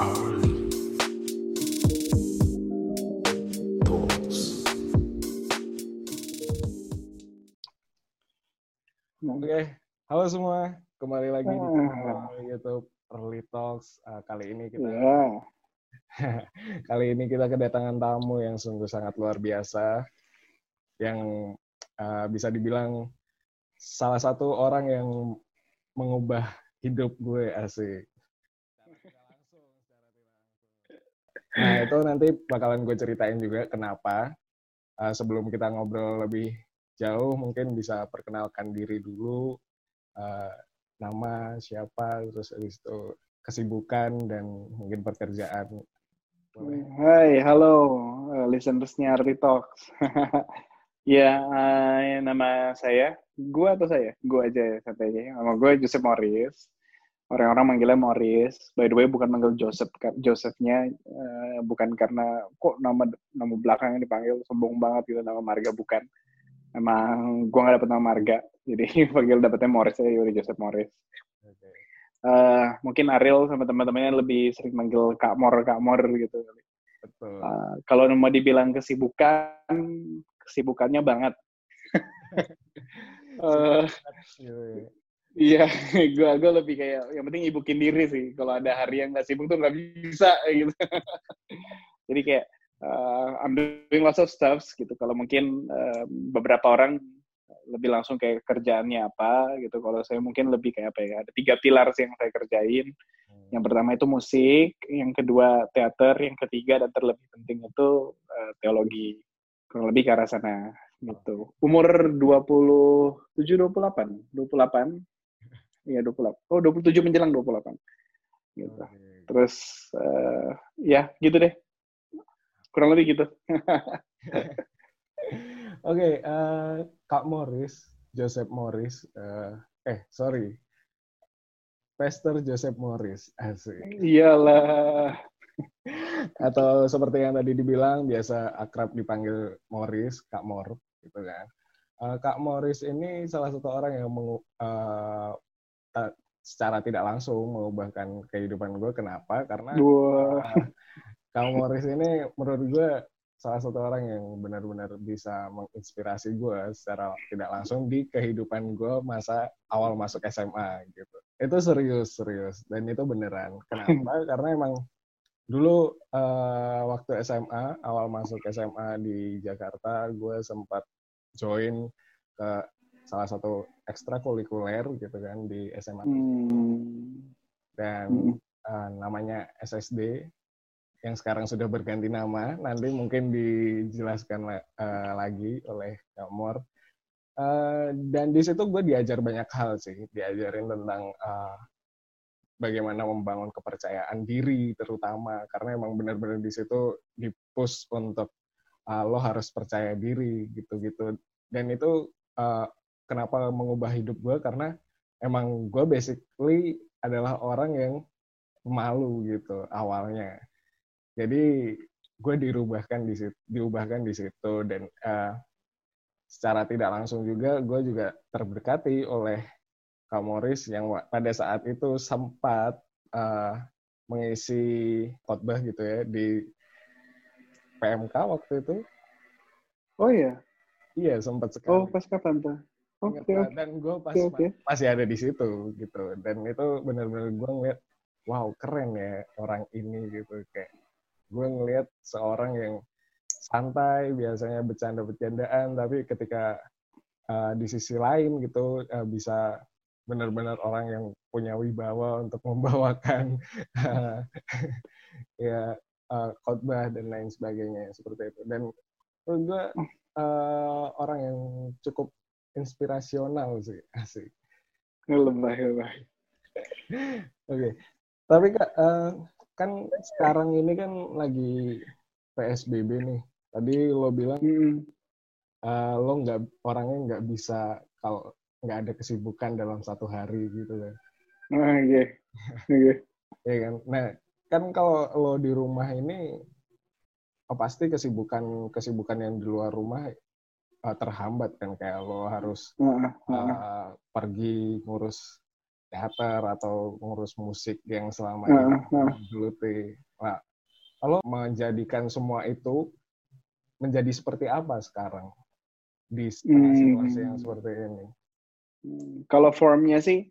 hourly thoughts. Oke, halo semua. Kembali lagi di Ah. channel YouTube Early Talks. Uh, kali ini kita Ya, kali ini kita kedatangan tamu yang sungguh sangat luar biasa, yang uh, bisa dibilang salah satu orang yang mengubah hidup gue asik. Nah itu nanti bakalan gue ceritain juga kenapa. Uh, sebelum kita ngobrol lebih jauh, mungkin bisa perkenalkan diri dulu, uh, nama siapa, terus habis itu kesibukan dan mungkin pekerjaan. Boleh. Hai, halo uh, listenersnya Arti Talks. ya, uh, nama saya, gua atau saya? Gua aja ya, santai aja. Nama gue Joseph Morris. Orang-orang manggilnya Morris. By the way, bukan manggil Joseph. Josephnya uh, bukan karena kok nama nama belakangnya dipanggil sombong banget gitu nama marga bukan. Emang gua nggak dapet nama marga, jadi panggil dapetnya Morris aja, udah Joseph Morris. Eh, mungkin Ariel sama teman-temannya lebih sering manggil Kak Mor, Kak Mor gitu. Betul. Eh, kalau mau dibilang kesibukan, kesibukannya banget. Ya. Iya, gue gue lebih kayak yang penting ibukin diri sih. Kalau ada hari yang nggak sibuk tuh nggak bisa gitu. Jadi kayak uh, I'm doing lots of stuffs gitu. Kalau mungkin uh, beberapa orang lebih langsung kayak kerjaannya apa gitu. Kalau saya mungkin lebih kayak apa ya? Ada tiga pilar sih yang saya kerjain. Yang pertama itu musik, yang kedua teater, yang ketiga dan terlebih penting itu uh, teologi. Kurang lebih ke arah sana gitu. Umur 27 28, 28. Iya 28. Oh 27 menjelang 28. Gitu. Oke. Terus eh, ya gitu deh. Kurang lebih gitu. Oke, eh, Kak Morris, Joseph Morris, eh, eh sorry, Pastor Joseph Morris, asik. Iyalah. Atau seperti yang tadi dibilang, biasa akrab dipanggil Morris, Kak Mor, gitu kan. Eh, Kak Morris ini salah satu orang yang ta- secara tidak langsung mengubahkan kehidupan gue. Kenapa? Karena Dua. eh, Kak Morris ini menurut gue salah satu orang yang benar-benar bisa menginspirasi gue secara tidak langsung di kehidupan gue masa awal masuk SMA gitu. Itu serius serius dan itu beneran. Kenapa? Karena emang dulu eh, waktu SMA awal masuk SMA di Jakarta gue sempat join ke salah satu ekstrakurikuler gitu kan di SMA Hmm. dan Hmm. eh, namanya SSD yang sekarang sudah berganti nama nanti mungkin dijelaskan la- eh, lagi oleh Kak Mor Eh, dan di situ gue diajar banyak hal sih diajarin tentang eh, bagaimana membangun kepercayaan diri terutama karena emang benar-benar di situ dipush untuk eh, lo harus percaya diri gitu-gitu dan itu eh, kenapa mengubah hidup gue karena emang gue basically adalah orang yang malu gitu awalnya jadi gue dirubahkan di situ diubahkan di situ dan eh, secara tidak langsung juga gue juga terberkati oleh Kak Morris yang pada saat itu sempat eh, mengisi khotbah gitu ya di PMK waktu itu Oh iya. iya sempat sekali Oh pas kapan tuh? Oke banget. oke dan gue pas oke oke. masih ada di situ gitu dan itu benar-benar gue ngeliat wow keren ya orang ini gitu kayak gue ngeliat seorang yang santai biasanya bercanda-bercandaan tapi ketika uh, di sisi lain gitu uh, bisa benar-benar orang yang punya wibawa untuk membawakan uh, ya uh, khotbah dan lain sebagainya seperti itu dan menurut gue uh, orang yang cukup inspirasional sih asik Lebay lebay. Oke, tapi kak eh, kan sekarang ini kan lagi PSBB nih. Tadi lo bilang Hmm. lo nggak orangnya nggak bisa kalau nggak ada kesibukan dalam satu hari gitu kan. Ah, Oke oke. Ya kan. Nah, kan kalau lo di rumah ini oh, pasti kesibukan kesibukan yang di luar rumah eh, terhambat kan kayak lo harus Ah, ah, ah. eh, pergi ngurus teater atau ngurus musik yang selama Uh, ini uh. geluti. Nah, kalau menjadikan semua itu menjadi seperti apa sekarang di situasi Hmm. yang seperti ini? Hmm, Kalau formnya sih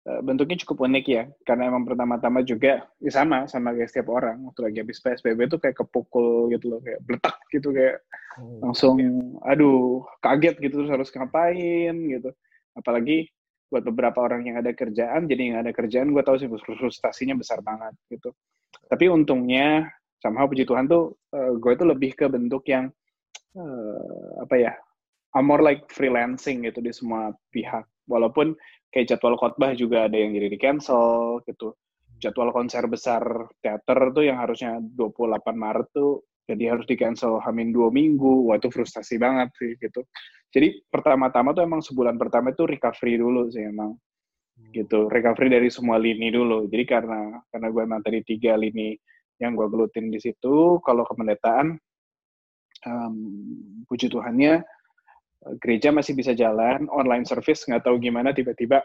bentuknya cukup unik ya, karena emang pertama-tama juga ya sama sama kayak setiap orang waktu lagi habis PSBB tuh kayak kepukul gitu loh, kayak bletak gitu kayak Hmm, langsung aduh kaget gitu terus harus ngapain gitu. Apalagi buat beberapa orang yang ada kerjaan, jadi yang ada kerjaan gue tahu sih frustasinya besar banget gitu. Tapi untungnya sama puji Tuhan tuh eh, gue itu lebih ke bentuk yang eh, apa ya I'm more like freelancing gitu di semua pihak. Walaupun kayak jadwal khotbah juga ada yang jadi di cancel gitu. Jadwal konser besar teater tuh yang harusnya 28 Maret tuh jadi harus di cancel hamin dua minggu. Wah itu frustasi banget sih gitu. Jadi pertama-tama tuh emang sebulan pertama itu recovery dulu sih emang gitu. Recovery dari semua lini dulu. Jadi karena karena gue emang tadi tiga lini yang gue gelutin di situ. Kalau kependetaan, um, puji Tuhannya gereja masih bisa jalan, online service nggak tahu gimana tiba-tiba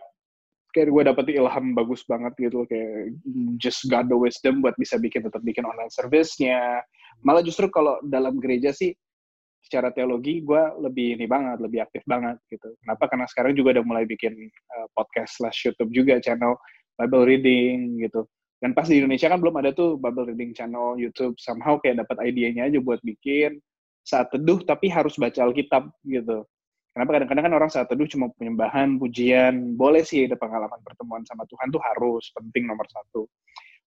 kayak gue dapet ilham bagus banget gitu kayak just got the wisdom buat bisa bikin tetap bikin online service-nya. Malah justru kalau dalam gereja sih secara teologi gue lebih ini banget, lebih aktif banget gitu. Kenapa? Karena sekarang juga udah mulai bikin uh, podcast slash YouTube juga channel Bible reading gitu. Dan pas di Indonesia kan belum ada tuh Bible reading channel YouTube. Somehow kayak dapat idenya aja buat bikin saat teduh tapi harus baca Alkitab gitu. Kenapa kadang-kadang kan orang saat teduh cuma penyembahan, pujian, boleh sih ada pengalaman pertemuan sama Tuhan tuh harus penting nomor satu.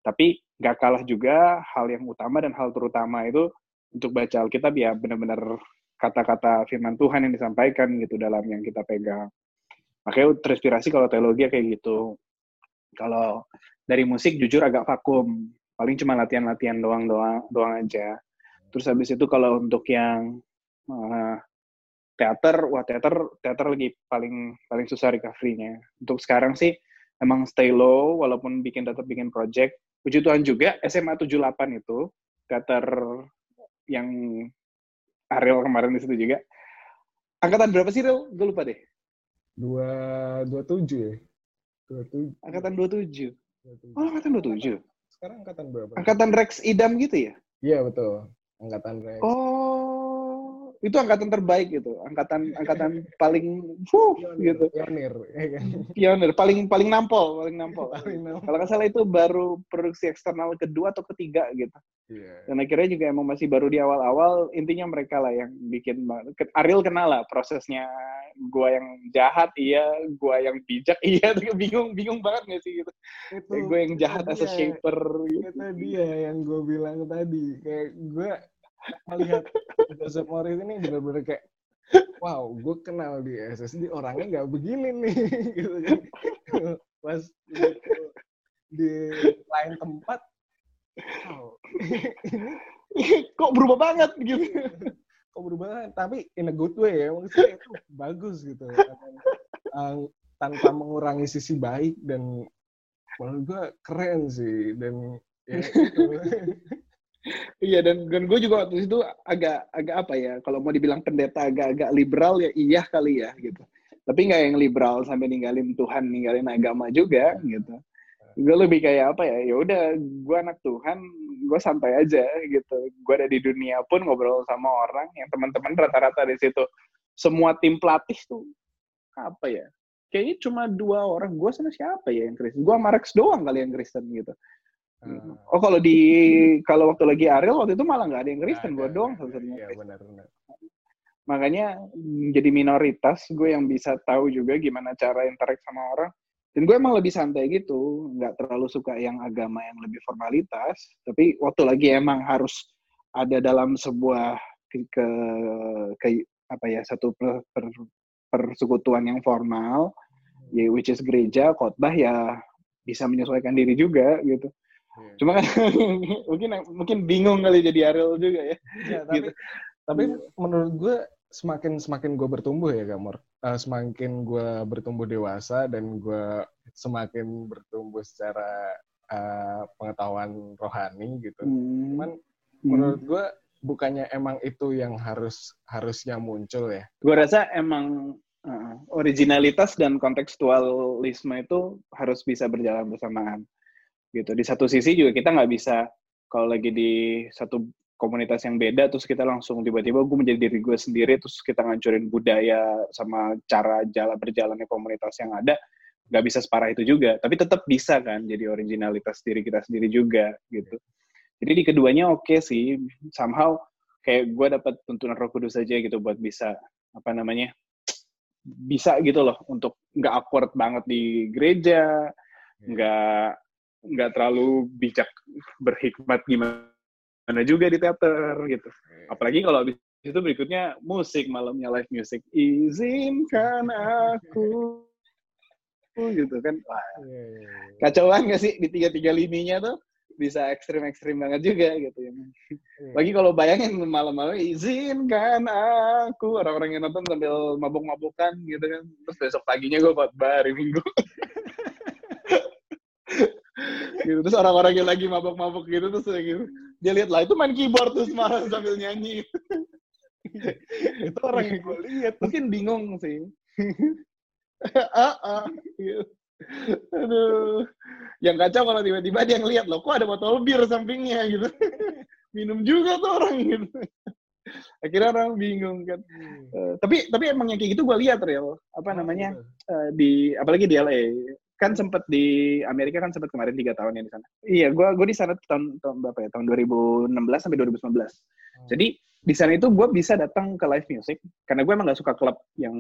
Tapi nggak kalah juga hal yang utama dan hal terutama itu untuk baca Alkitab ya benar-benar kata-kata firman Tuhan yang disampaikan gitu dalam yang kita pegang. Makanya terinspirasi kalau teologi ya kayak gitu. Kalau dari musik jujur agak vakum, paling cuma latihan-latihan doang doang doang aja. Terus habis itu kalau untuk yang uh, teater, wah teater teater lagi paling paling susah recovery-nya. Untuk sekarang sih emang stay low walaupun bikin tetap bikin project. Puji Tuhan juga SMA 78 itu teater yang Ariel kemarin di situ juga. Angkatan berapa sih, Rel? Gue lupa deh. Dua dua tujuh ya. Dua tujuh. Angkatan 27. Oh, angkatan 27. Sekarang angkatan berapa? Angkatan Rex Idam gitu ya? Iya betul. Angkatan Rex. Oh, itu angkatan terbaik gitu. Angkatan angkatan paling fuh, gitu. Pionir. ya kan? Pionir, paling paling nampol, paling nampol. Paling nampol. Kalau nggak salah itu baru produksi eksternal kedua atau ketiga gitu. Iya. Dan akhirnya juga emang masih baru di awal-awal, intinya mereka lah yang bikin, Ariel kenal lah prosesnya gua yang jahat iya, gua yang bijak iya, bingung bingung banget nggak sih gitu. Itu Kayak gue yang jahat as a shaper gitu. itu dia yang gue bilang tadi kayak gue melihat Joseph Morris ini benar-benar kayak wow gue kenal di SSD orangnya nggak begini nih gitu kan pas gitu, di lain tempat wow ini Kok berubah banget gitu. kok berubah banget tapi in a good way ya maksudnya itu bagus gitu Uh, tanpa mengurangi sisi baik dan menurut gue keren sih dan ya. Iya dan dan gue juga waktu itu agak agak apa ya kalau mau dibilang pendeta agak-agak liberal ya iya kali ya gitu. Tapi nggak yang liberal sampai ninggalin Tuhan, ninggalin agama juga gitu. Gue lebih kayak apa ya? Ya udah, gue anak Tuhan, gue santai aja gitu. Gue ada di dunia pun ngobrol sama orang yang teman-teman rata-rata di situ. Semua tim pelatih tuh apa ya? Kayaknya cuma dua orang. Gue sama siapa ya yang Kristen? Gue sama doang kali yang Kristen gitu. Uh, Oh kalau di kalau waktu lagi Ariel waktu itu malah nggak ada yang Kristen, gue doang satu-satunya Iya benar-benar. Makanya mm, jadi minoritas, gue yang bisa tahu juga gimana cara interact sama orang. Dan gue emang lebih santai gitu, nggak terlalu suka yang agama yang lebih formalitas. Tapi waktu lagi emang harus ada dalam sebuah ke, ke, ke- apa ya satu per, per, persekutuan yang formal, ya which is gereja, khotbah ya bisa menyesuaikan diri juga gitu. Iya. Cuma kan mungkin mungkin bingung kali jadi Ariel juga ya. Iya, tapi gitu. tapi menurut gue semakin semakin gue bertumbuh ya Gamor Eh, semakin gue bertumbuh dewasa dan gue semakin bertumbuh secara eh, pengetahuan rohani gitu Hmm. cuman Hmm. menurut gue bukannya emang itu yang harus harusnya muncul ya gue rasa emang uh, originalitas dan kontekstualisme itu harus bisa berjalan bersamaan gitu. Di satu sisi juga kita nggak bisa kalau lagi di satu komunitas yang beda terus kita langsung tiba-tiba gue menjadi diri gue sendiri terus kita ngancurin budaya sama cara jalan berjalannya komunitas yang ada nggak bisa separah itu juga. Tapi tetap bisa kan jadi originalitas diri kita sendiri juga gitu. Jadi di keduanya oke okay sih. Somehow kayak gue dapat tuntunan roh kudus aja gitu buat bisa apa namanya bisa gitu loh untuk nggak awkward banget di gereja iya. nggak nggak terlalu bijak berhikmat gimana mana juga di teater gitu. Apalagi kalau habis itu berikutnya musik malamnya live music. Izinkan aku gitu kan. Wah, iya, iya, iya. kacau banget sih di tiga-tiga lininya tuh bisa ekstrim-ekstrim banget juga gitu ya. Lagi kalau bayangin malam-malam izinkan aku orang-orang yang nonton sambil mabuk-mabukan gitu kan. Terus besok paginya gue buat hari Minggu. gitu. Terus orang-orang yang lagi mabok-mabok gitu terus gitu. Dia lihat lah itu main keyboard terus marah sambil nyanyi. itu orang yang gue lihat mungkin bingung sih. ah, ah, gitu. Aduh. Yang kacau kalau tiba-tiba dia ngeliat loh, kok ada botol bir sampingnya gitu. Minum juga tuh orang gitu. Akhirnya orang bingung kan. Hmm. Uh, tapi tapi emang yang kayak gitu gue lihat real apa oh, namanya uh, di apalagi di LA kan sempat di Amerika kan sempat kemarin tiga tahun ya di sana. Iya, gue gue di sana tahun tahun berapa ya? Tahun 2016 sampai 2019. Hmm. Jadi di sana itu gue bisa datang ke live music karena gue emang gak suka klub yang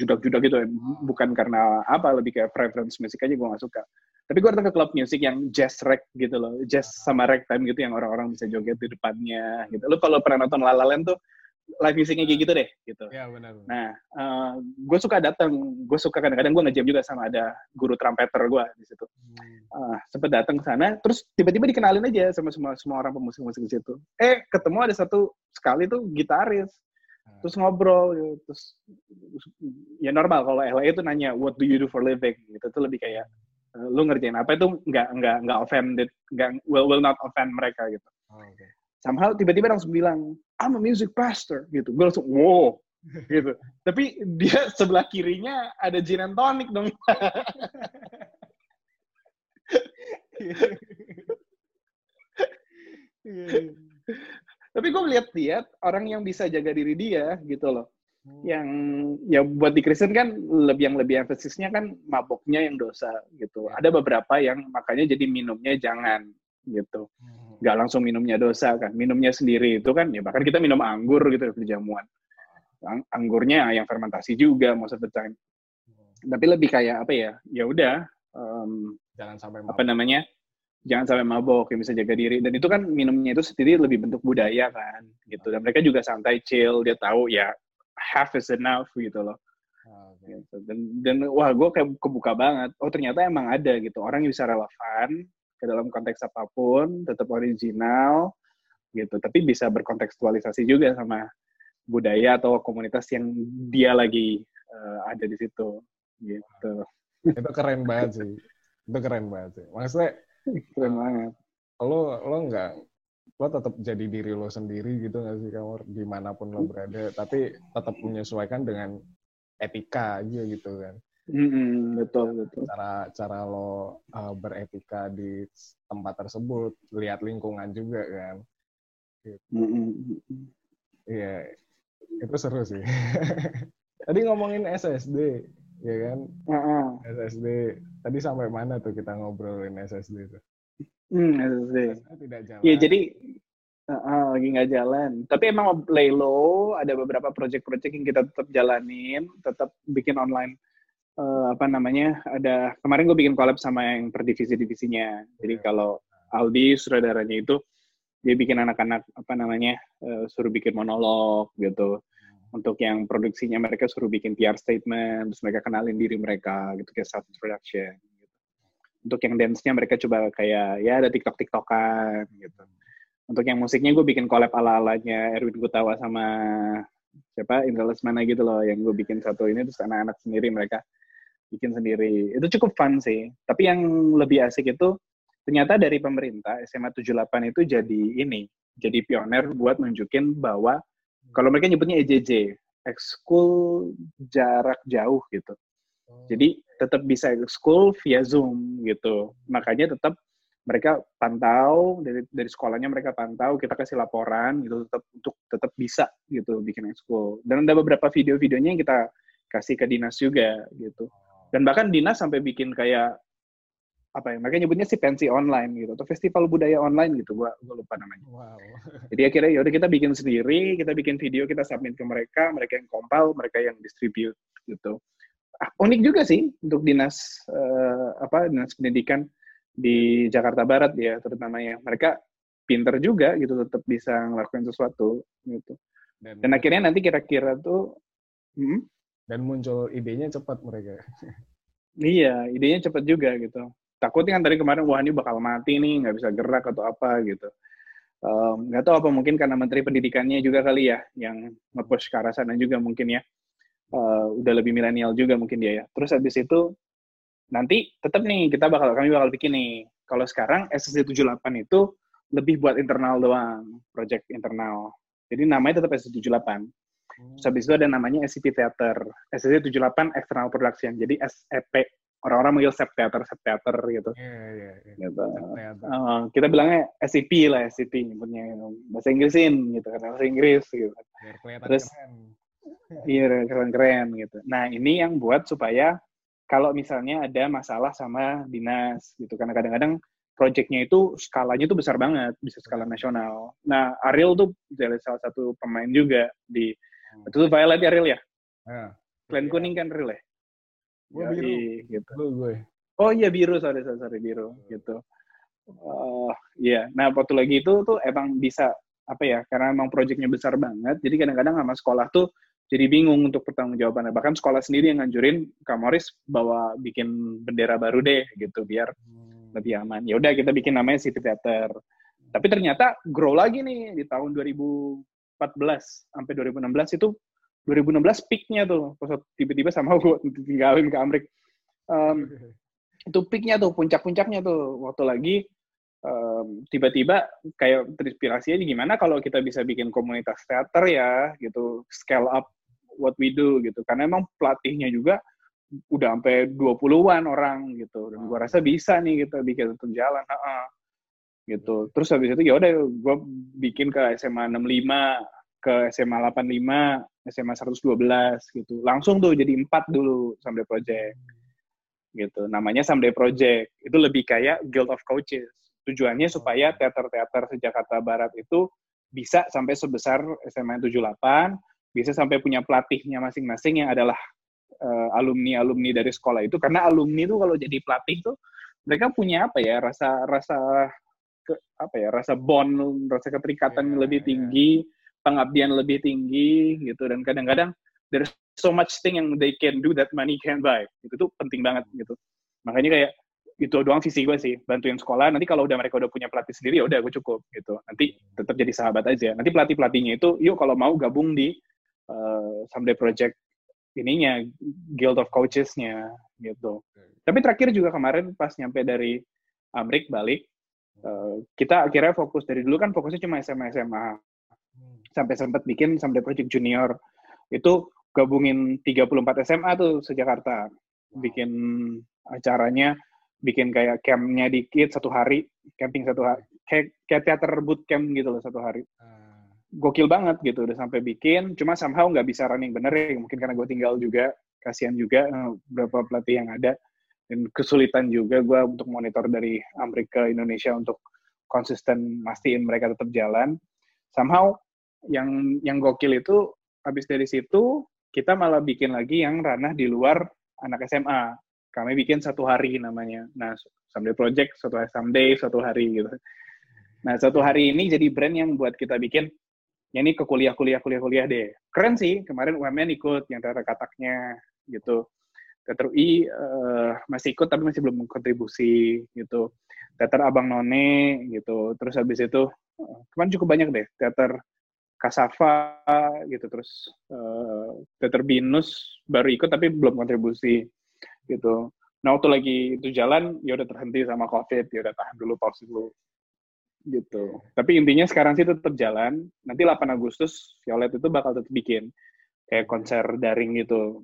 judak-judak gitu ya. Hmm. Bukan karena apa, lebih kayak preference musik aja gue gak suka. Tapi gue datang ke klub musik yang jazz rag gitu loh, jazz hmm. sama ragtime gitu yang orang-orang bisa joget di depannya gitu. Lo kalau pernah nonton La La Land tuh live musicnya kayak gitu deh gitu. Iya benar. Nah, uh, eh, gue suka datang, gue suka kadang-kadang gue ngejam juga sama ada guru trumpeter gue di situ. Hmm. Uh, sempet datang ke sana, terus tiba-tiba dikenalin aja sama semua semua orang pemusik-musik di situ. Eh, ketemu ada satu sekali tuh gitaris, hmm. terus ngobrol, gitu. terus ya normal kalau LA itu nanya what do you do for living, gitu tuh lebih kayak uh, lu ngerjain apa itu nggak nggak nggak offended, nggak will will not offend mereka gitu. Oh, okay. Somehow tiba-tiba langsung bilang, I'm a music pastor gitu. Gue langsung wow gitu. Tapi dia sebelah kirinya ada gin and tonic dong. Tapi gue lihat-lihat orang yang bisa jaga diri dia gitu loh. Hmm. Yang ya buat di Kristen kan lebih yang lebih emphasisnya kan maboknya yang dosa gitu. Ya. Ada beberapa yang makanya jadi minumnya jangan gitu. Hmm. Nggak langsung minumnya dosa kan minumnya sendiri itu kan ya bahkan kita minum anggur gitu di jamuan. Ang anggurnya yang fermentasi juga most of the time. Tapi lebih kayak apa ya ya udah um, jangan sampai mabok. apa namanya jangan sampai mabok yang bisa jaga diri. Dan itu kan minumnya itu sendiri lebih bentuk budaya kan gitu. Dan mereka juga santai chill dia tahu ya half is enough gitu loh. Okay. gitu. dan dan wah gue kayak kebuka banget. Oh ternyata emang ada gitu. Orang yang bisa relevan ke dalam konteks apa pun, tetap original gitu, tapi bisa berkontekstualisasi juga sama budaya atau komunitas yang dia lagi uh, ada di situ gitu. Itu keren banget sih. Itu keren banget sih. Maksudnya keren banget. Lo lo nggak lo tetap jadi diri lo sendiri gitu nggak sih kamu di mana pun lo berada, tapi tetap menyesuaikan dengan etika aja gitu kan. Mm-hmm, betul betul. Cara cara lo uh, beretika di tempat tersebut, lihat lingkungan juga kan. Gitu. Mm-hmm. Iya, itu seru sih. Tadi ngomongin SSD, ya kan? Uh-uh. SSD. Tadi sampai mana tuh kita ngobrolin SSD tuh? Hmm, SSD. SSD tidak jalan. Iya, jadi uh, lagi nggak jalan. Tapi emang Laylo ada beberapa project-project yang kita tetap jalanin, tetap bikin online uh, apa namanya ada kemarin gue bikin collab sama yang per divisi-divisinya. Jadi yeah. kalau Aldi sutradaranya itu dia bikin anak-anak apa namanya uh, suruh bikin monolog gitu. Hmm. Untuk yang produksinya mereka suruh bikin PR statement, terus mereka kenalin diri mereka gitu kayak self introduction. Gitu. Untuk yang dance-nya mereka coba kayak ya ada TikTok TikTokan gitu. Untuk yang musiknya gue bikin collab ala-alanya Erwin Gutawa sama siapa Indra Lesmana gitu loh yang gue bikin satu ini terus anak-anak sendiri mereka bikin sendiri. Itu cukup fun sih. Tapi yang lebih asik itu ternyata dari pemerintah SMA 78 itu jadi ini, jadi pioner buat nunjukin bahwa kalau mereka nyebutnya EJJ, ekskul jarak jauh gitu. Oh. Jadi tetap bisa ekskul via Zoom gitu. Makanya tetap mereka pantau dari dari sekolahnya mereka pantau kita kasih laporan gitu tetap untuk tetap bisa gitu bikin ekskul dan ada beberapa video-videonya yang kita kasih ke dinas juga gitu dan bahkan dinas sampai bikin kayak apa ya mereka nyebutnya sih pensi online gitu atau festival budaya online gitu gua gua lupa namanya. Wow. jadi akhirnya yaudah kita bikin sendiri kita bikin video kita submit ke mereka mereka yang compile mereka yang distribute gitu. Ah, unik juga sih untuk dinas eh, apa dinas pendidikan di Jakarta Barat ya terutamanya mereka pinter juga gitu tetap bisa ngelakuin sesuatu gitu. Dan akhirnya nanti kira-kira tuh hmm, dan muncul idenya cepat mereka. iya idenya cepat juga gitu. Takutnya kan tadi kemarin wah ini bakal mati nih nggak bisa gerak atau apa gitu. Nggak tahu apa mungkin karena menteri pendidikannya juga kali ya yang nge-push ke arah sana juga mungkin ya. Eh, udah lebih milenial juga mungkin dia ya. Terus habis itu nanti tetap nih kita bakal kami bakal bikin nih. Kalau sekarang SSD 78 itu lebih buat internal doang project internal. Jadi namanya tetap SSD 78 Terus habis itu ada namanya SCP Theater. SCP 78 External Production. Jadi SEP. Orang-orang manggil SEP Theater, SEP Theater gitu. Iya, iya, iya. gitu. Uh, kita bilangnya SCP lah, SCP nyebutnya. Bahasa Inggrisin gitu kan, bahasa Inggris gitu. Biar Terus- keren. Iya, keren-keren gitu. Nah, ini yang buat supaya kalau misalnya ada masalah sama dinas gitu. Karena kadang-kadang projectnya itu skalanya itu besar banget, bisa skala nasional. Nah, Ariel tuh jadi salah satu pemain juga di Hmm. itu Violet ya Ariel ya? Nah, Klan iya. kuning kan Ariel ya? Yoi, biru. gitu. Gue, gue. Oh iya biru, sorry, sorry, sorry biru gitu. Oh iya, nah waktu lagi itu tuh emang bisa apa ya? Karena emang proyeknya besar banget, jadi kadang-kadang sama sekolah tuh jadi bingung untuk pertanggungjawabannya. Bahkan sekolah sendiri yang nganjurin Kak Morris bawa bikin bendera baru deh gitu biar Hmm. lebih aman. Ya udah kita bikin namanya City Theater. Tapi ternyata grow lagi nih di tahun 2014 sampai 2016 itu 2016 peaknya tuh tiba-tiba sama gue tinggalin ke Amrik. Em, itu peaknya tuh puncak-puncaknya tuh. Waktu lagi em, tiba-tiba kayak terinspirasi aja gimana kalau kita bisa bikin komunitas teater ya gitu scale up what we do gitu. Karena emang pelatihnya juga udah sampai 20-an orang gitu. Dan gua rasa bisa nih kita bikin itu jalan ha gitu. Terus habis itu ya udah gua bikin ke SMA 65 ke SMA 85 SMA 112 gitu. Langsung tuh jadi empat dulu sampai project gitu. Namanya Someday Project. Itu lebih kayak Guild of Coaches. Tujuannya supaya teater-teater se-Jakarta Barat itu bisa sampai sebesar SMA 78 bisa sampai punya pelatihnya masing-masing yang adalah eh, alumni-alumni dari sekolah itu. Karena alumni itu kalau jadi pelatih tuh mereka punya apa ya rasa rasa ke, apa ya rasa bond rasa keterikatan Iya, lebih iya. tinggi pengabdian lebih tinggi gitu. Dan kadang-kadang there's so much thing yang they can do that money can't buy. Itu tuh penting banget gitu. Makanya kayak itu doang visi gue sih bantuin sekolah. Nanti kalau udah mereka udah punya pelatih sendiri ya udah gue cukup gitu. Nanti tetap jadi sahabat aja. Nanti pelatih pelatihnya itu yuk kalau mau gabung di uh, someday project ininya guild of coaches-nya gitu. Tapi terakhir juga kemarin pas nyampe dari Amrik balik uh, kita akhirnya fokus dari dulu kan fokusnya cuma SMA SMA Hmm. sampai sempat bikin sampai project junior. Itu gabungin 34 SMA tuh se-Jakarta bikin acaranya bikin kayak campnya dikit satu hari camping satu hari kayak, kayak teater bootcamp gitu loh satu hari. Ah, gokil banget gitu udah sampai bikin. Cuma somehow nggak bisa running bener ya mungkin karena gue tinggal juga kasihan juga eh, beberapa pelatih yang ada dan kesulitan juga gue untuk monitor dari Amerika Indonesia untuk konsisten mastiin mereka tetap jalan. Somehow yang yang gokil itu habis dari situ kita malah bikin lagi yang ranah di luar anak SMA kami bikin satu hari namanya. Nah someday project satu hari someday satu hari gitu. Nah satu hari ini jadi brand yang buat kita bikin. Ya ini ke kuliah kuliah kuliah kuliah deh. Keren sih kemarin UMN ikut yang teater kataknya gitu teater UI eh, masih ikut tapi masih belum kontribusi gitu. Teater Abang None gitu. Terus habis itu eh, kemarin cukup banyak deh. Teater Kasava gitu. Terus eh, teater Binus baru ikut tapi belum kontribusi gitu. Nah waktu lagi itu jalan ya udah terhenti sama covid. Ya udah tahan dulu pause dulu gitu. Tapi intinya sekarang sih tetap jalan. Nanti 8 Agustus Violet itu bakal tetap bikin kayak konser daring gitu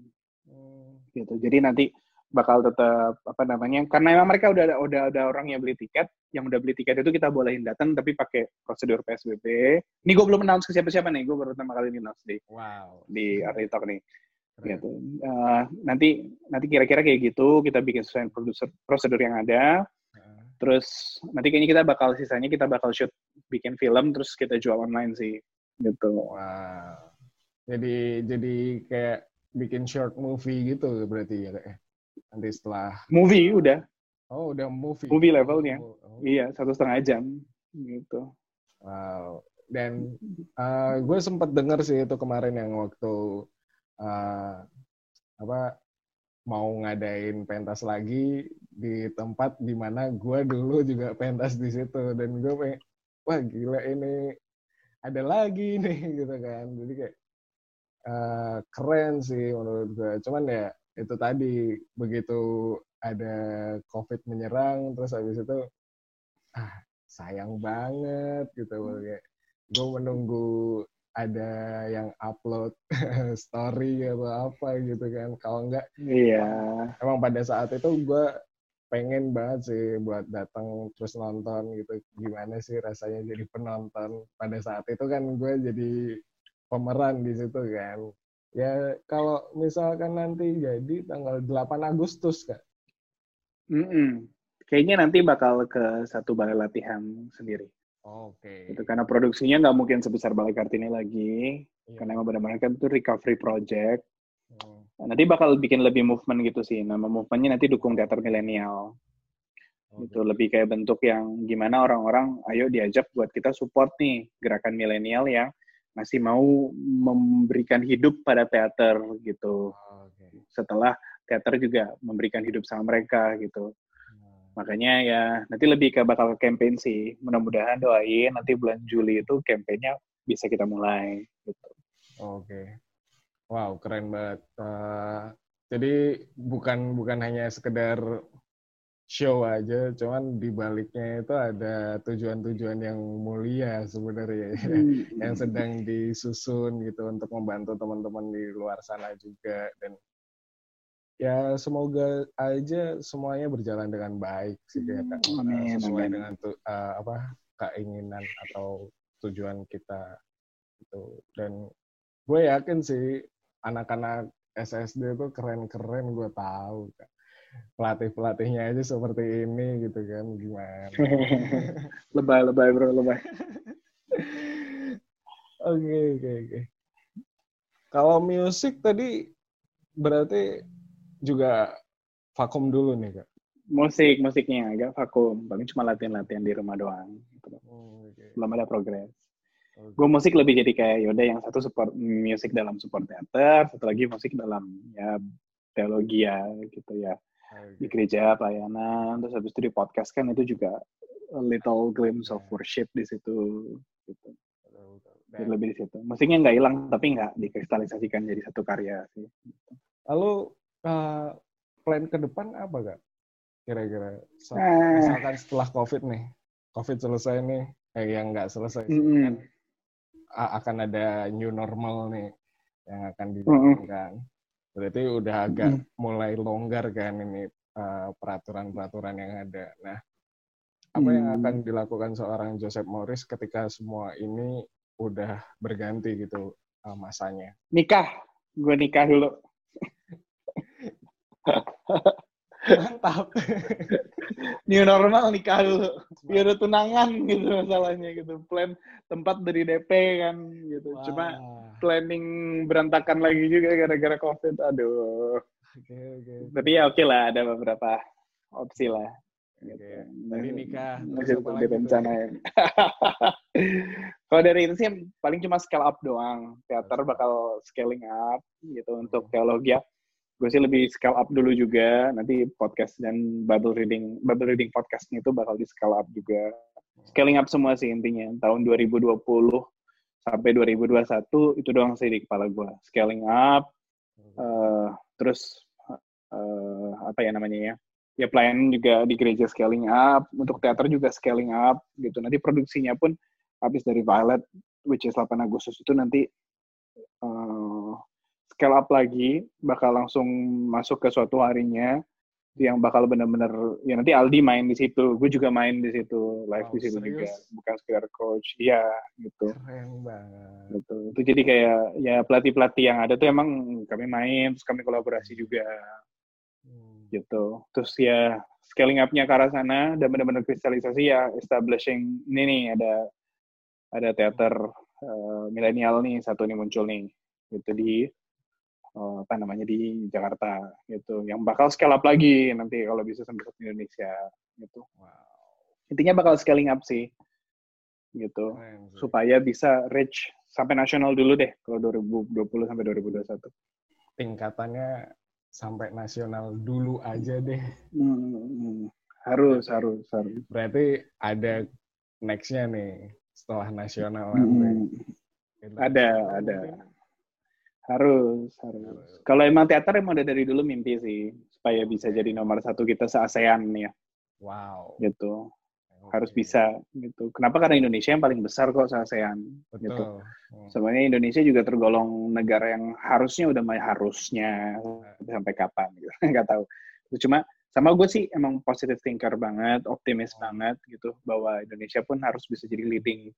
gitu. Jadi nanti bakal tetap apa namanya karena emang mereka udah udah ada orang yang beli tiket yang udah beli tiket itu kita bolehin datang tapi pakai prosedur PSBB ini gue belum announce ke siapa-siapa nih gue baru pertama kali ini announce di wow. di Arti Talk nih. Gitu. Uh, nanti nanti kira-kira kayak gitu kita bikin sesuai produser prosedur yang ada. Terus nanti kayaknya kita bakal sisanya kita bakal shoot bikin film terus kita jual online sih. Gitu. Wow. Jadi jadi kayak bikin short movie gitu berarti ya kayak nanti setelah movie udah. Oh udah movie. Movie levelnya. Oh, oh. iya satu setengah jam gitu. Wow. Dan uh, gue sempat dengar sih itu kemarin yang waktu uh, apa mau ngadain pentas lagi di tempat di mana gue dulu juga pentas di situ. Dan gue pengen wah gila ini. Ada lagi nih gitu kan. Jadi kayak uh, keren sih menurut gue cuman ya itu tadi begitu ada COVID menyerang terus habis itu ah sayang banget gitu. Kayak gue menunggu ada yang upload story atau apa gitu kan. Kalau enggak iya. emang pada saat itu gue pengen banget sih buat datang terus nonton gitu. Gimana sih rasanya jadi penonton? Pada saat itu kan gue jadi pemeran di situ kan Ya kalau misalkan nanti jadi tanggal 8 Agustus kak. Mm -mm. Kayaknya nanti bakal ke satu balai latihan sendiri. Oke. Okay. Itu karena produksinya nggak mungkin sebesar balai Kartini lagi, yeah. karena emang benar-benar kan itu recovery project. Hmm. Nanti bakal bikin lebih movement gitu sih. Nama movementnya nanti dukung teater milenial. Okay. Itu lebih kayak bentuk yang gimana orang-orang, ayo diajak buat kita support nih gerakan milenial yang masih mau memberikan hidup pada teater gitu. Oh, okay. Setelah teater juga memberikan hidup sama mereka gitu. Hmm. Makanya ya nanti lebih ke bakal campaign sih. Mudah-mudahan doain nanti bulan Juli itu campaignnya bisa kita mulai gitu. Oke. Okay. Wow, keren banget. Uh, jadi bukan bukan hanya sekedar show aja, cuman di baliknya itu ada tujuan-tujuan yang mulia sebenarnya. Ya, hmm. yang sedang disusun gitu untuk membantu teman-teman di luar sana juga. Dan ya semoga aja semuanya berjalan dengan baik sih ya kan amin, sesuai amin. dengan tu, uh, apa keinginan atau tujuan kita itu dan gue yakin sih anak-anak SSD itu keren-keren gue tahu kan pelatih pelatihnya aja seperti ini gitu kan gimana? Lebay lebay bro lebay. Oke oke oke. Kalau musik tadi berarti juga vakum dulu nih kak. Musik musiknya agak vakum. Paling cuma latihan latihan di rumah doang gitu. oh, okay. belum ada progres. Okay. gue musik lebih jadi kayak yaudah yang satu support musik dalam support teater satu lagi musik dalam ya teologi ya gitu ya di gereja pelayanan terus habis itu di podcast kan itu juga a little glimpse of iya. worship di situ gitu. Jadi lebih di situ. Musiknya nggak hilang tapi nggak dikristalisasikan jadi satu karya sih lalu uh, plan ke depan apa gak kira-kira eh. misalkan setelah covid nih covid selesai nih eh yang nggak selesai mm -hmm. kan akan ada new normal nih yang akan dilakukan. mm -hmm Berarti udah agak hmm. mulai longgar kan ini uh, peraturan-peraturan yang ada. Nah, apa yang akan mm. dilakukan seorang Joseph Morris ketika semua ini udah berganti gitu uh, masanya? Nikah, gue nikah dulu. Mantap. New normal nikah dulu. Biar ada tunangan gitu masalahnya gitu. Plan tempat dari DP kan gitu. Wow. Cuma planning berantakan lagi juga gara-gara COVID. Aduh. Okay, okay. Tapi ya oke okay lah, ada beberapa opsi lah. Gitu. Okay. Tapi nikah masih direncanain. Kalau dari itu sih paling cuma scale up doang. Teater bakal scaling up gitu untuk teologi ya gue sih lebih scale up dulu juga. Nanti podcast dan Bible reading Bible reading podcastnya itu bakal di scale up juga. Scaling up semua sih intinya. Tahun 2020 sampai 2021 itu doang sih di kepala gue scaling up uh, terus uh, apa ya namanya ya? Ya pelayanan juga di gereja scaling up untuk teater juga scaling up gitu. Nanti produksinya pun habis dari Violet which is 8 Agustus itu nanti uh, scale up lagi, bakal langsung masuk ke suatu harinya yang bakal benar-benar ya nanti Aldi main di situ, gue juga main di situ, live oh, di situ juga, bukan sekedar coach, iya gitu. Keren banget. Gitu. Itu jadi kayak ya pelatih-pelatih yang ada tuh emang kami main, terus kami kolaborasi juga, hmm. gitu. Terus ya scaling up-nya ke arah sana dan benar-benar kristalisasi ya establishing ini nih ada ada teater uh, milenial nih satu nih muncul nih gitu di apa namanya di Jakarta gitu. Yang bakal scale up lagi nanti kalau bisa sampai ke Indonesia gitu. Wow. intinya bakal scaling up sih gitu. Keren, supaya bisa reach sampai nasional dulu deh kalau 2020 sampai 2021 tingkatannya sampai nasional dulu aja deh. Hmm, harus harus harus. berarti ada nextnya nih setelah nasional. Hmm. ada ada harus, harus. Kalau emang teater emang udah dari dulu mimpi sih supaya bisa jadi nomor satu kita se ASEAN ya. Wow. Gitu. Okay. Harus bisa gitu. Kenapa? Karena Indonesia yang paling besar kok se ASEAN. Betul. Gitu. Hmm. Sebenarnya Indonesia juga tergolong negara yang harusnya udah main harusnya sampai kapan gitu. Nggak tahu. Cuma sama gue sih emang positive thinker banget, optimis hmm. banget gitu bahwa Indonesia pun harus bisa jadi leading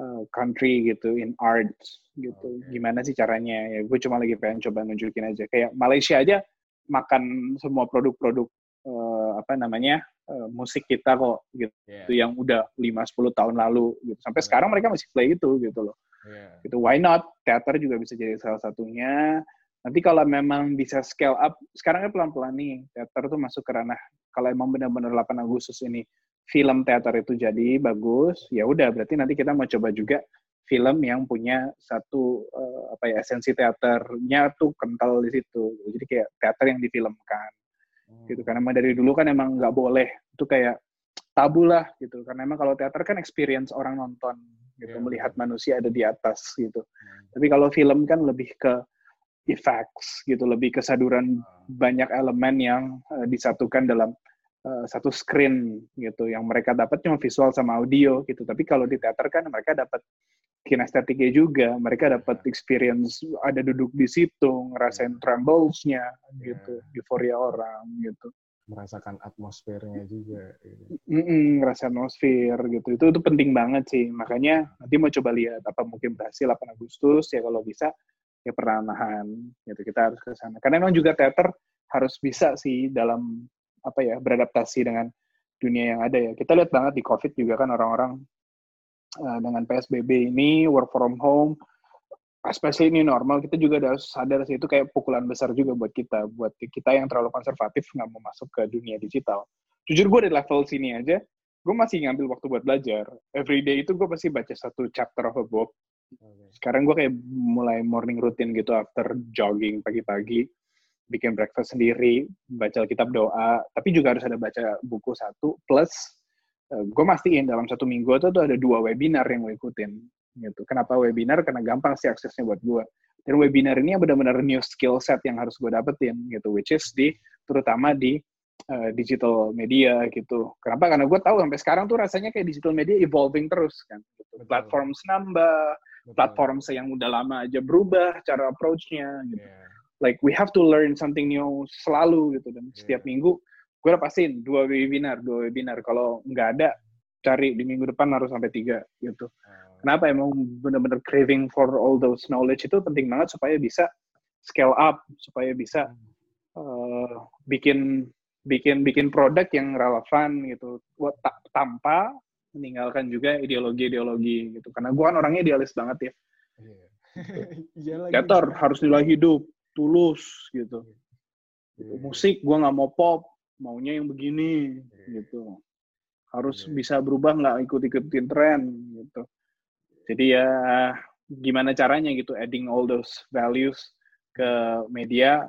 uh, country gitu in art gitu. Okay. Gimana sih caranya? Ya gue cuma lagi pengen coba nunjukin aja. Kayak Malaysia aja makan semua produk-produk uh, apa namanya uh, musik kita kok gitu yeah. yang udah 5 10 tahun lalu gitu. Sampai yeah. sekarang mereka masih play itu gitu loh. Yeah. Gitu why not? Teater juga bisa jadi salah satunya. Nanti kalau memang bisa scale up, sekarang kan pelan-pelan nih, teater tuh masuk ke ranah, kalau emang benar-benar 8 Agustus ini film teater itu jadi bagus, ya udah berarti nanti kita mau coba juga film yang punya satu uh, apa ya esensi teaternya tuh kental di situ. Jadi kayak teater yang difilmkan. Hmm. Gitu karena emang dari dulu kan emang nggak boleh. Itu kayak tabu lah gitu. Karena emang kalau teater kan experience orang nonton gitu yeah. melihat manusia ada di atas gitu. Hmm. Tapi kalau film kan lebih ke effects gitu, lebih kesaduran hmm. banyak elemen yang uh, disatukan dalam uh, satu screen gitu. Yang mereka dapat cuma visual sama audio gitu. Tapi kalau di teater kan mereka dapat kinestetiknya juga. Mereka dapat experience ada duduk di situ ngerasain tremblesnya gitu. Yeah. euforia orang gitu. Merasakan atmosfernya juga gitu. Mm -mm, ngerasa atmosfer gitu. Itu itu penting banget sih. Makanya nanti mau coba lihat apa mungkin berhasil 8 Agustus ya kalau bisa ya peranahan gitu. Kita harus ke sana. Karena memang juga teater harus bisa sih dalam apa ya beradaptasi dengan dunia yang ada ya. Kita lihat banget di COVID juga kan orang-orang uh, dengan PSBB ini work from home, especially ini normal, kita juga harus sadar sih itu kayak pukulan besar juga buat kita, buat kita yang terlalu konservatif nggak mau masuk ke dunia digital. Jujur gue di level sini aja, gue masih ngambil waktu buat belajar. Every day itu gue pasti baca satu chapter of a book. Sekarang gue kayak mulai morning routine gitu after jogging pagi-pagi bikin breakfast sendiri, baca kitab doa, tapi juga harus ada baca buku satu, plus uh, gue mastiin dalam satu minggu itu tuh ada dua webinar yang gue ikutin. Gitu. Kenapa webinar? Karena gampang sih aksesnya buat gue. Dan webinar ini benar-benar new skill set yang harus gue dapetin, gitu, which is di terutama di uh, digital media gitu. Kenapa? Karena gue tahu sampai sekarang tuh rasanya kayak digital media evolving terus kan. Gitu. Platform nambah, platform yang udah lama aja berubah cara approach-nya gitu. Yeah like we have to learn something new selalu gitu. Dan yeah. setiap minggu gue udah pastiin dua webinar dua webinar. Kalau nggak ada cari di minggu depan harus sampai tiga gitu. Uh. kenapa emang bener-bener craving for all those knowledge itu penting banget supaya bisa scale up supaya bisa uh, bikin bikin bikin produk yang relevan gitu. Tanpa meninggalkan juga ideologi-ideologi gitu. Karena gue kan orangnya idealis banget ya. Yeah. Gator harus nilai hidup tulus gitu. Yeah. Musik gue nggak mau pop, maunya yang begini yeah. gitu. Harus yeah. bisa berubah nggak ikut-ikutin tren gitu. Jadi ya gimana caranya gitu adding all those values ke media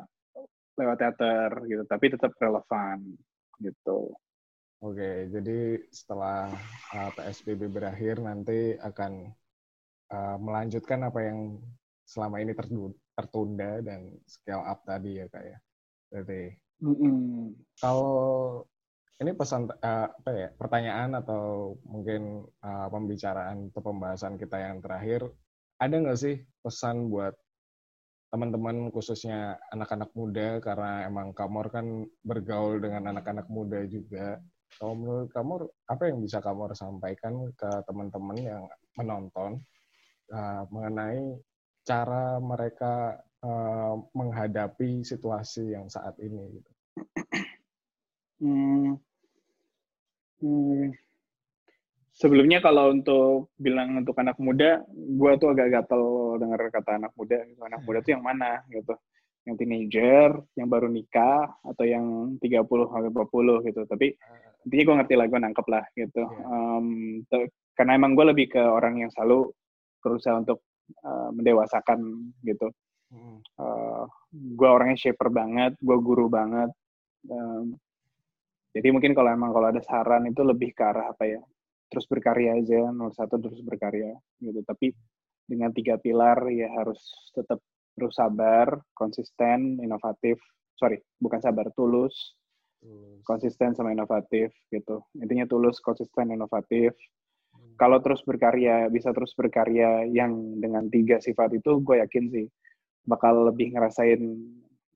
lewat teater gitu, tapi tetap relevan gitu. Oke, jadi setelah uh, PSBB berakhir nanti akan uh, melanjutkan apa yang selama ini tertunda dan scale up tadi ya kak ya. Jadi mm -hmm. kalau ini pesan uh, apa ya pertanyaan atau mungkin uh, pembicaraan atau pembahasan kita yang terakhir ada nggak sih pesan buat teman-teman khususnya anak-anak muda karena emang Kamor kan bergaul dengan anak-anak muda juga. Kalau menurut Kamor, apa yang bisa Kamor sampaikan ke teman-teman yang menonton uh, mengenai cara mereka uh, menghadapi situasi yang saat ini? Gitu? Hmm. Hmm. Sebelumnya kalau untuk bilang untuk anak muda, gue tuh agak gatel dengar kata anak muda. Anak muda tuh yang mana gitu? Yang teenager, yang baru nikah, atau yang 30 sampai 40 gitu. Tapi intinya gue ngerti lah, gue nangkep lah gitu. Um, karena emang gue lebih ke orang yang selalu berusaha untuk uh, mendewasakan gitu. Uh, eh, gue orangnya shaper banget, gue guru banget. Um, jadi mungkin kalau emang kalau ada saran itu lebih ke arah apa ya? terus berkarya aja nomor satu terus berkarya gitu tapi dengan tiga pilar ya harus tetap terus sabar konsisten inovatif sorry bukan sabar tulus konsisten sama inovatif gitu intinya tulus konsisten inovatif hmm. Kalau terus berkarya bisa terus berkarya yang dengan tiga sifat itu gue yakin sih bakal lebih ngerasain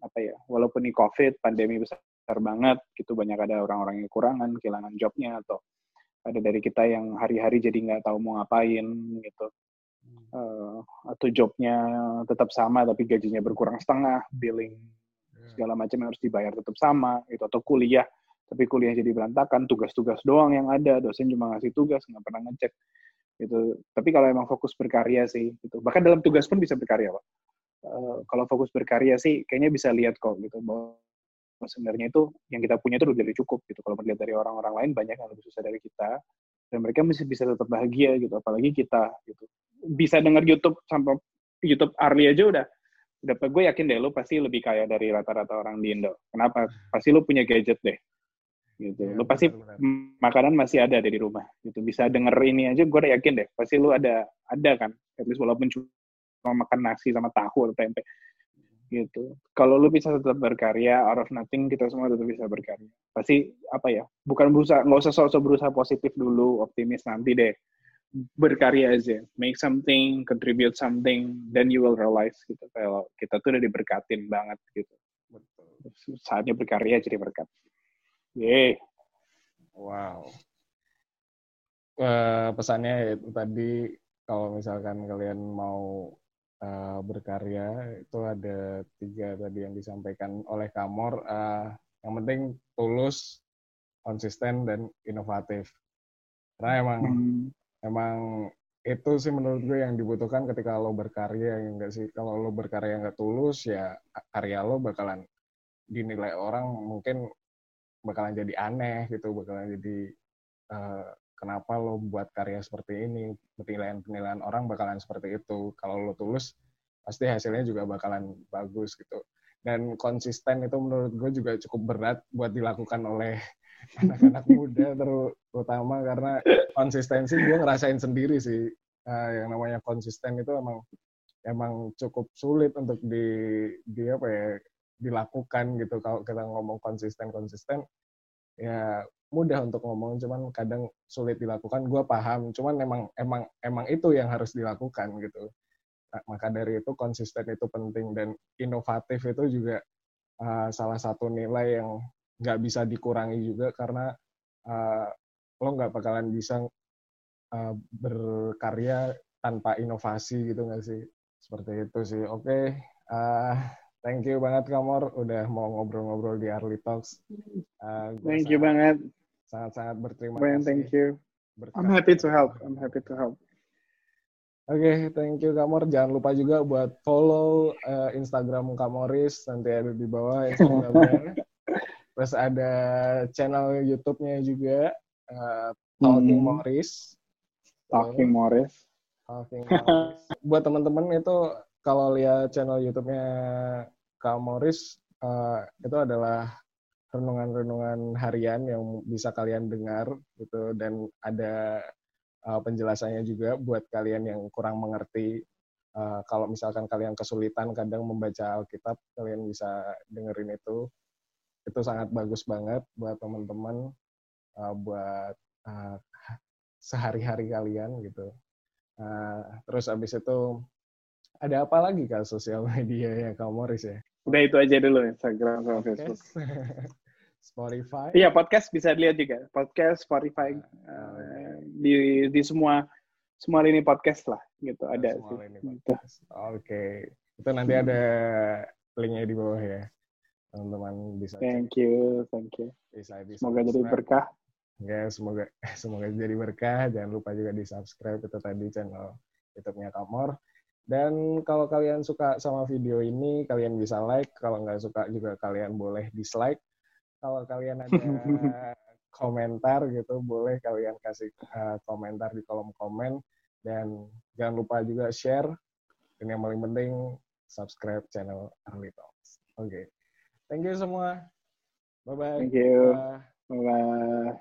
apa ya walaupun ini covid pandemi besar banget gitu banyak ada orang-orang yang kekurangan kehilangan jobnya atau ada dari kita yang hari-hari jadi nggak tahu mau ngapain gitu uh, atau jobnya tetap sama tapi gajinya berkurang setengah billing hmm. segala macam yang harus dibayar tetap sama gitu atau kuliah tapi kuliah jadi berantakan tugas-tugas doang yang ada dosen cuma ngasih tugas nggak pernah ngecek gitu tapi kalau emang fokus berkarya sih gitu bahkan dalam tugas pun bisa berkarya pak uh, kalau fokus berkarya sih kayaknya bisa lihat kok gitu bahwa sebenarnya itu yang kita punya itu udah cukup gitu. Kalau melihat dari orang-orang lain banyak yang lebih susah dari kita dan mereka masih bisa tetap bahagia gitu. Apalagi kita gitu. Bisa dengar YouTube sampai YouTube Arli aja udah udah gue yakin deh lo pasti lebih kaya dari rata-rata orang di Indo. Kenapa? Pasti lo punya gadget deh. Gitu. Ya, lo pasti benar, benar. makanan masih ada deh di rumah. Gitu. Bisa denger ini aja gue udah yakin deh. Pasti lo ada ada kan. At least walaupun cuma makan nasi sama tahu atau tempe gitu. Kalau lu bisa tetap berkarya, out of nothing kita semua tetap bisa berkarya. Pasti apa ya? Bukan berusaha, nggak usah sok-sok berusaha positif dulu, optimis nanti deh. Berkarya aja, make something, contribute something, then you will realize gitu. Kalau kita tuh udah diberkatin banget gitu. Saatnya berkarya jadi berkat. Yeay. Wow. Uh, pesannya itu tadi kalau misalkan kalian mau uh, berkarya itu ada tiga tadi yang disampaikan oleh Kamor. Uh, yang penting tulus, konsisten dan inovatif. Karena emang hmm. emang itu sih menurut gue yang dibutuhkan ketika lo berkarya ya enggak sih kalau lo berkarya nggak tulus ya karya lo bakalan dinilai orang mungkin bakalan jadi aneh gitu bakalan jadi uh, kenapa lo buat karya seperti ini? Penilaian-penilaian orang bakalan seperti itu. Kalau lo tulus pasti hasilnya juga bakalan bagus gitu. Dan konsisten itu menurut gue juga cukup berat buat dilakukan oleh anak-anak muda terutama karena konsistensi gue ngerasain sendiri sih. Uh, yang namanya konsisten itu emang emang cukup sulit untuk di, di apa ya dilakukan gitu. Kalau kita ngomong konsisten konsisten ya mudah untuk ngomong cuman kadang sulit dilakukan. Gue paham cuman emang emang emang itu yang harus dilakukan gitu. Nah, maka dari itu konsisten itu penting dan inovatif itu juga uh, salah satu nilai yang nggak bisa dikurangi juga karena uh, lo nggak bakalan bisa uh, berkarya tanpa inovasi gitu nggak sih? Seperti itu sih. Oke okay. uh, Thank you banget Kamor udah mau ngobrol-ngobrol di Arli Talks. Uh, thank you banget. Sangat-sangat berterima kasih. Thank you. I'm happy to help. I'm happy to help. Oke, okay, thank you Kamor. Jangan lupa juga buat follow uh, Instagram Kamoris nanti ada di bawah Instagramnya. Terus ada channel YouTube-nya juga uh, Talking hmm. Morris. Talking Morris. Talking Morris. buat teman-teman itu kalau lihat channel YouTube-nya Kak Morris uh, itu adalah renungan-renungan harian yang bisa kalian dengar gitu. Dan ada uh, penjelasannya juga buat kalian yang kurang mengerti. Uh, kalau misalkan kalian kesulitan kadang membaca Alkitab kalian bisa dengerin itu. Itu sangat bagus banget buat teman-teman uh, buat uh, sehari-hari kalian gitu. Uh, terus abis itu ada apa lagi kak sosial media ya Kak Morris ya? Udah itu aja dulu Instagram sama Facebook. Spotify. Iya podcast bisa dilihat juga. Podcast, Spotify, uh, di di semua semua ini podcast lah gitu ada semua Gitu. podcast. Oke, itu nanti ada linknya di bawah ya, teman-teman bisa cek, Thank you, thank you. bisa di Semoga jadi subscribe. berkah. Ya, semoga semoga jadi berkah. Jangan lupa juga di subscribe itu tadi channel YouTube-nya Kamor. Dan kalau kalian suka sama video ini, kalian bisa like. Kalau nggak suka juga kalian boleh dislike. Kalau kalian ada komentar gitu, boleh kalian kasih eh, komentar di kolom komen. Dan jangan lupa juga share. Dan yang paling penting, subscribe channel Early Talks. Oke. Okay. Thank you semua. Bye-bye. Thank you. Bye-bye.